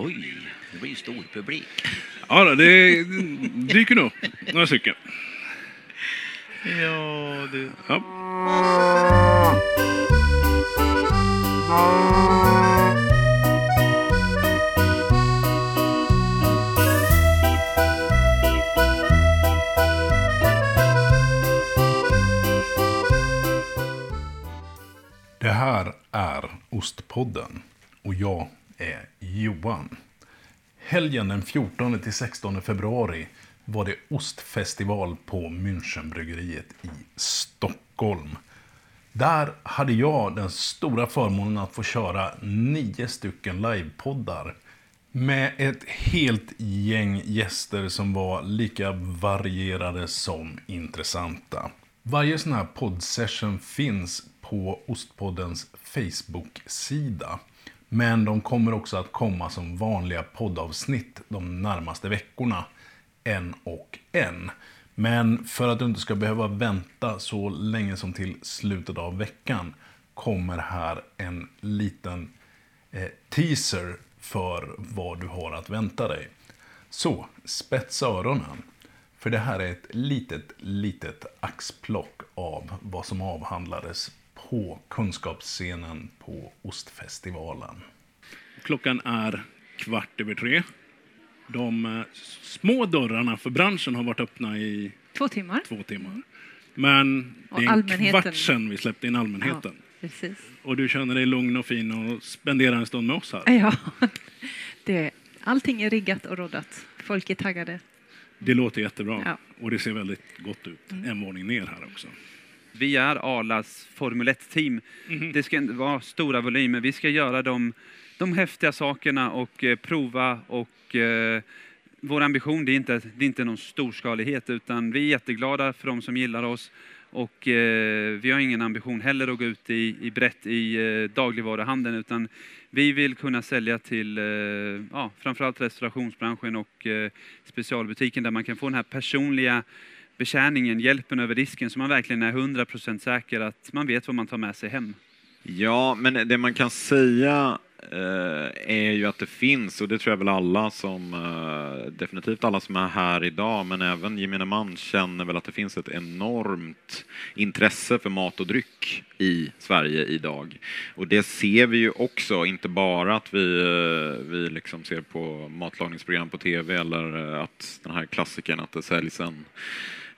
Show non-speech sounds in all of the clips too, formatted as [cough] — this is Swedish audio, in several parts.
Oj, det blir ju stor publik. Ja, då, det dyker nog några stycken. Ja, du. Ja. Det här är Ostpodden och jag är Johan. Helgen den 14 till 16 februari var det ostfestival på Münchenbryggeriet i Stockholm. Där hade jag den stora förmånen att få köra nio stycken livepoddar med ett helt gäng gäster som var lika varierade som intressanta. Varje sån här poddsession finns på Ostpoddens Facebook-sida. Men de kommer också att komma som vanliga poddavsnitt de närmaste veckorna. En och en. Men för att du inte ska behöva vänta så länge som till slutet av veckan kommer här en liten eh, teaser för vad du har att vänta dig. Så, spetsa öronen. För det här är ett litet, litet axplock av vad som avhandlades på kunskapsscenen på Ostfestivalen. Klockan är kvart över tre. De eh, små dörrarna för branschen har varit öppna i Två timmar. två timmar. Men det är en allmänheten. kvart sedan vi släppte in allmänheten. Precis. Och du känner dig lugn och fin och spenderar en stund med oss här. Ja, [laughs] det, allting är riggat och roddat. Folk är taggade. Det låter jättebra. Ja. Och det ser väldigt gott ut. En våning ner här också. Vi är Arlas Formel 1-team. Mhm. Det ska inte vara stora volymer. Vi ska göra de, de häftiga sakerna och eh, prova. Och, eh, vår ambition det är, inte, det är inte någon storskalighet, utan vi är jätteglada för de som gillar oss. Och eh, vi har ingen ambition heller att gå ut i, i brett i eh, dagligvaruhandeln, utan vi vill kunna sälja till eh, ja, framförallt restaurationsbranschen och eh, specialbutiken där man kan få den här personliga betjäningen, hjälpen över disken, så man verkligen är 100% säker att man vet vad man tar med sig hem. Ja, men det man kan säga eh, är ju att det finns, och det tror jag väl alla som, eh, definitivt alla som är här idag, men även gemene man känner väl att det finns ett enormt intresse för mat och dryck i Sverige idag. Och det ser vi ju också, inte bara att vi, eh, vi liksom ser på matlagningsprogram på tv eller att den här klassikern att det säljs en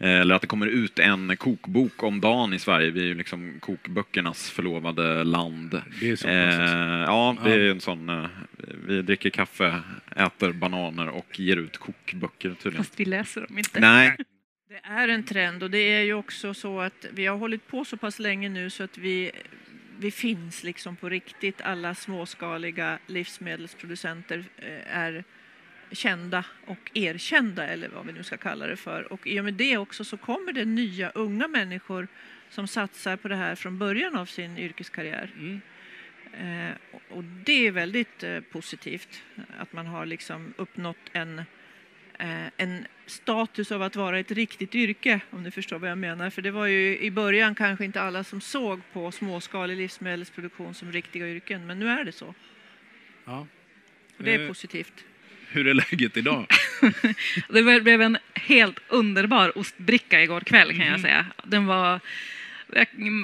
eller att det kommer ut en kokbok om dagen i Sverige. Vi är ju liksom kokböckernas förlovade land. Det är så Eh, klassiskt. ja, det är en sån... eh, Vi dricker kaffe, äter bananer och ger ut kokböcker tydligen. Fast vi läser dem inte. Nej, Det är en trend och det är ju också så att vi har hållit på så pass länge nu så att vi, vi finns liksom på riktigt. Alla småskaliga livsmedelsproducenter eh, är kända och erkända eller vad vi nu ska kalla det för. Och i och med det också så kommer det nya unga människor som satsar på det här från början av sin yrkeskarriär. Mm. Eh, och- det är väldigt eh, positivt att man har liksom uppnått en, eh, en status av att vara ett riktigt yrke, om du förstår vad jag menar. För det var ju i början kanske inte alla som såg på småskalig livsmedelsproduktion som riktiga yrken, men nu är det så. Ja. Och det är Eh, positivt. Hur är läget idag? [laughs] Det blev en helt underbar ostbricka igår kväll kan Mhm. jag säga. Den var...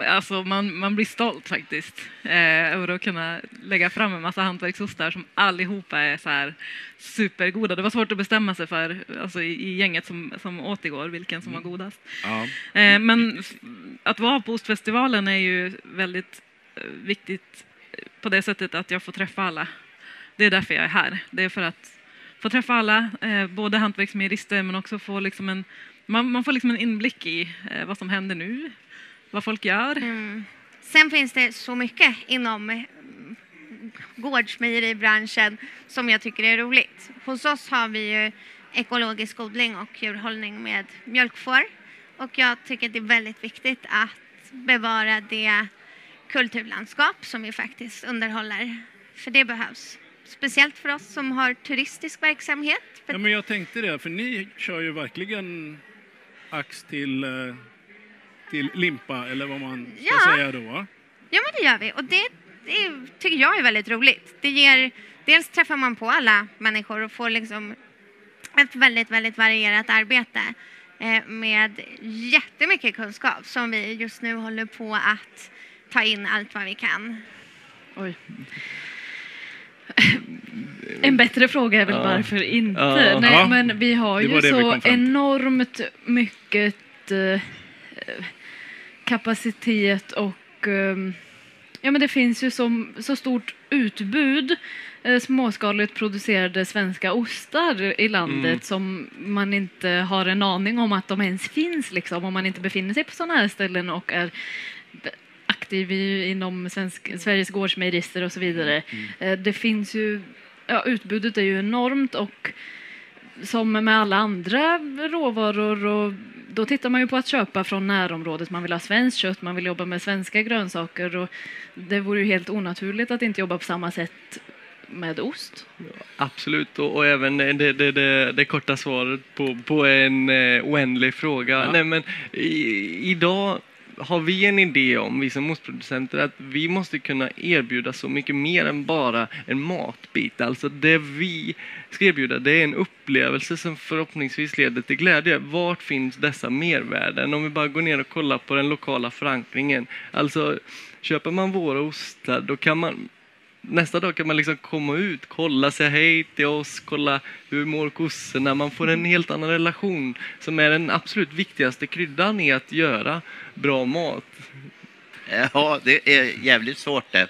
Alltså man, man blir stolt faktiskt eh, över att kunna lägga fram en massa hantverksostar som allihopa är så här supergoda. Det var svårt att bestämma sig för, alltså i, i gänget som, som åt igår, vilken som var Mm. godast. Ja. Eh, men att vara på ostfestivalen är ju väldigt eh, viktigt på det sättet att jag får träffa alla. Det är därför jag är här. Det är för att få träffa alla, eh, både hantverksmejerister men också få liksom en, man, man får liksom en inblick i eh, vad som händer nu, vad folk gör. Mm. Sen finns det så mycket inom eh, gårdsmejeribranschen som jag tycker är roligt. Hos oss har vi ju ekologisk odling och djurhållning med mjölkfår. Och jag tycker det är väldigt viktigt att bevara det kulturlandskap som vi faktiskt underhåller. För det behövs. Speciellt för oss som har turistisk verksamhet. För ja, men jag tänkte det, för ni kör ju verkligen ax till, eh, till limpa, eller vad man ska Ja. säga då. Ja, men det gör vi. Och det, det tycker jag är väldigt roligt. Det ger dels träffar man på alla människor och får liksom ett väldigt, väldigt varierat arbete eh, med jättemycket kunskap som vi just nu håller på att ta in allt vad vi kan. Oj. En bättre fråga är väl Ja. varför inte? Ja. Nej, Ja. men vi har ju så enormt mycket eh, kapacitet och eh, ja, men det finns ju så, så stort utbud eh, småskaligt producerade svenska ostar i landet Mm. som man inte har en aning om att de ens finns liksom om man inte befinner sig på sådana här ställen och är aktiv i, inom svensk, Sveriges gårdsmejerister och så vidare. Eh, Det finns ju, ja, utbudet är ju enormt och som med alla andra råvaror och då tittar man ju på att köpa från närområdet. Man vill ha svenskt kött, man vill jobba med svenska grönsaker och det vore ju helt onaturligt att inte jobba på samma sätt med ost. Absolut, och, och även det, det, det, det korta svaret på, på en eh, oändlig fråga. Ja. Nej, men i, idag har vi en idé om, vi som ostproducenter, att vi måste kunna erbjuda så mycket mer än bara en matbit. Alltså det vi ska erbjuda, det är en upplevelse som förhoppningsvis leder till glädje. Vart finns dessa mervärden? Om vi bara går ner och kollar på den lokala förankringen. Alltså, köper man våra ostar, då kan man nästa dag kan man liksom komma ut, kolla, säga hej till oss, kolla hur mår kossorna. Man får en helt annan relation som är den absolut viktigaste kryddan i att göra bra mat. Ja, det är jävligt svårt det.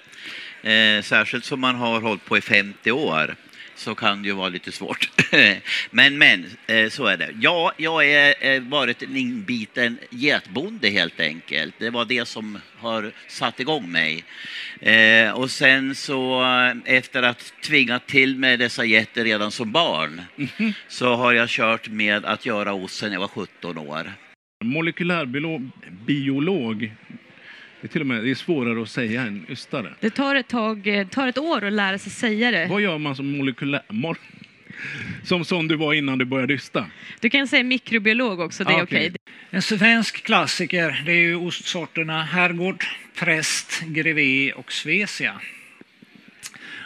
Eh, särskilt som man har hållit på i 50 år så kan det ju vara lite svårt. [laughs] men, men, eh, så är det. Ja, jag har eh, varit en inbiten getbonde helt enkelt. Det var det som har satt igång mig. Eh, och sen så efter att tvingat till med dessa getter redan som barn så har jag kört med att göra ost sedan jag var 17 år. Molekylärbiolog, biolog, det är till och med det är svårare att säga än ystare. Det tar ett, tag, eh, tar ett år att lära sig säga det. Vad gör man som molekylär... Mor, [laughs] som som du var innan du började ysta? Du kan säga mikrobiolog också, det är Ah, okej. okej. En svensk klassiker det är ju ostsorterna Herrgård, Präst, Grevé och Svesia.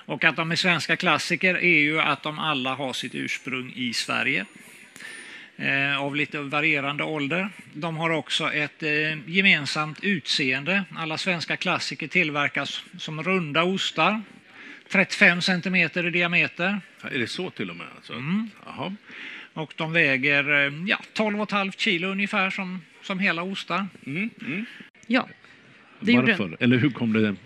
Och att de är svenska klassiker är ju att de alla har sitt ursprung i Sverige av lite varierande ålder. De har också ett eh, gemensamt utseende. Alla svenska klassiker tillverkas som runda ostar, 35 centimeter i diameter. Är det så till och med? Alltså? Mm. Jaha. Och de väger eh, ja, 12,5 kilo ungefär som, som hela ostar. Mm, mm. Ja, det gjorde. Varför? Eller hur kom det?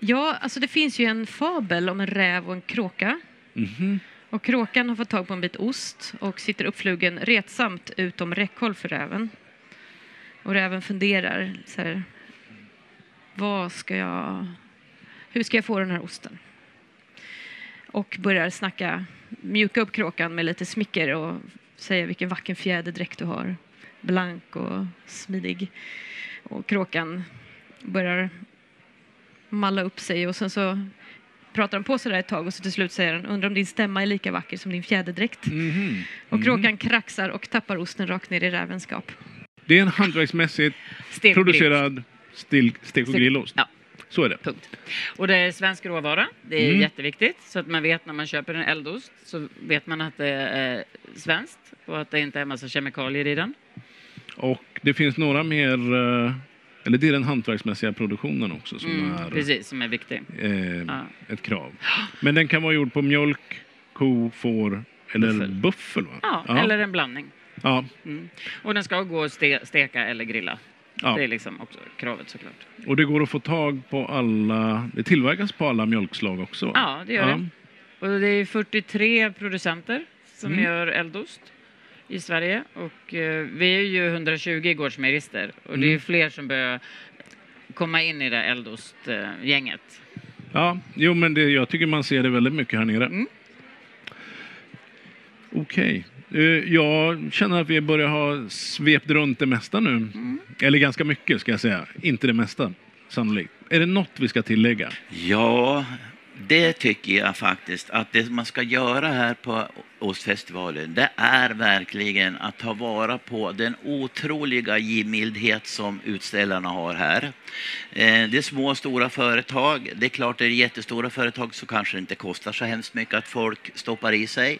Ja, alltså det finns ju en fabel om en räv och en kråka. Mhm. Och kråkan har fått tag på en bit ost och sitter uppflugen retsamt utom räckhåll för räven. Och räven funderar så här, vad ska jag, hur ska jag få den här osten? Och börjar snacka, mjuka upp kråkan med lite smicker och säga vilken vacker fjäderdräkt du har. Blank och smidig. Och kråkan börjar malla upp sig och sen så pratar de på sig där ett tag och så till slut säger han undrar om din stämma är lika vacker som din fjäderdräkt. Mhm. Och kråkan kraxar och tappar osten rakt ner i rävens skap. Det är en hantverksmässigt producerad stil, stek och grillost. Ja. Så är det. Punkt. Och det är svensk råvara. Det är Mm. jätteviktigt så att man vet när man köper en eldost så vet man att det är svenskt och att det inte är en massa kemikalier i den. Och det finns några mer, eh, eller det är den hantverksmässiga produktionen också som Mm, är precis, som är viktig. eh, Ja. ett krav. Men den kan vara gjord på mjölk, ko, får eller Buffel. buffel. va? Ja, eller en blandning. Ja, Mm. Och den ska gå att ste- steka eller grilla. Ja. Det är liksom också kravet såklart. och det går att få tag på alla, det tillverkas på alla mjölkslag också? va? Ja, det gör det. Och det är 43 producenter som Mm. gör eldost i Sverige och eh, vi är ju 120 gårdsmejerister och det är Mm. fler som börjar komma in i det eldostgänget. Ja, jo men det, jag tycker man ser det väldigt mycket här nere. Mm. Okej. Eh, Jag känner att vi börjar ha svept runt det mesta nu. Mm. Eller ganska mycket ska jag säga. Inte det mesta, sannolikt. Är det något vi ska tillägga? Ja, det tycker jag faktiskt att det man ska göra här på Ostfestivalen, det är verkligen att ta vara på den otroliga givmildhet som utställarna har här. Eh, det är små och stora företag. Det är klart, det är jättestora företag så kanske det inte kostar så hemskt mycket att folk stoppar i sig.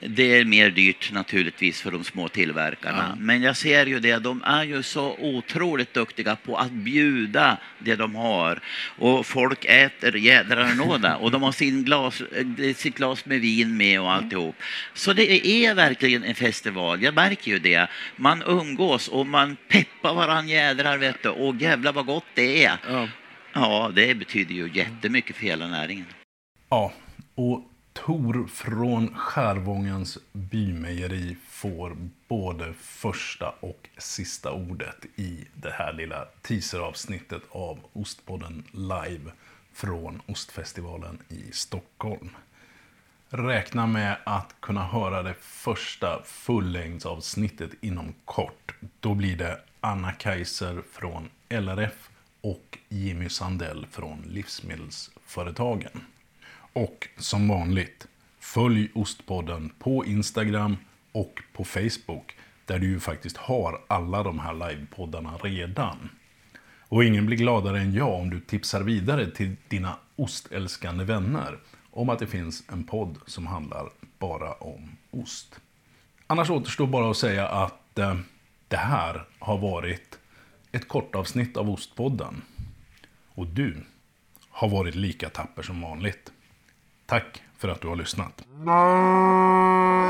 Det är mer dyrt naturligtvis för de små tillverkarna. Ja. Men jag ser ju det, de är ju så otroligt duktiga på att bjuda det de har. Och folk äter jädrar nåda. Och de har sin glas, eh, sitt glas med vin med och alltihop. Så det är verkligen en festival. Jag märker ju det. Man umgås och man peppar varann jädrar vet du. Och jävlar vad gott det är. Ja. det betyder ju jättemycket för hela näringen. Ja, och Tor från Skärvångens bymejeri får både första och sista ordet i det här lilla teaseravsnittet av Ostpodden live från Ostfestivalen i Stockholm. Räkna med att kunna höra det första fullängdsavsnittet inom kort. Då blir det Anna Kaiser från LRF och Jimmy Sandell från Livsmedelsföretagen. Och som vanligt, följ Ostpodden på Instagram och på Facebook där du ju faktiskt har alla de här livepoddarna redan. Och ingen blir gladare än jag om du tipsar vidare till dina ostälskande vänner om att det finns en podd som handlar bara om ost. Annars återstår bara att säga att eh, det här har varit ett kortavsnitt av Ostpodden. Och du har varit lika tapper som vanligt. Tack för att du har lyssnat. Nej.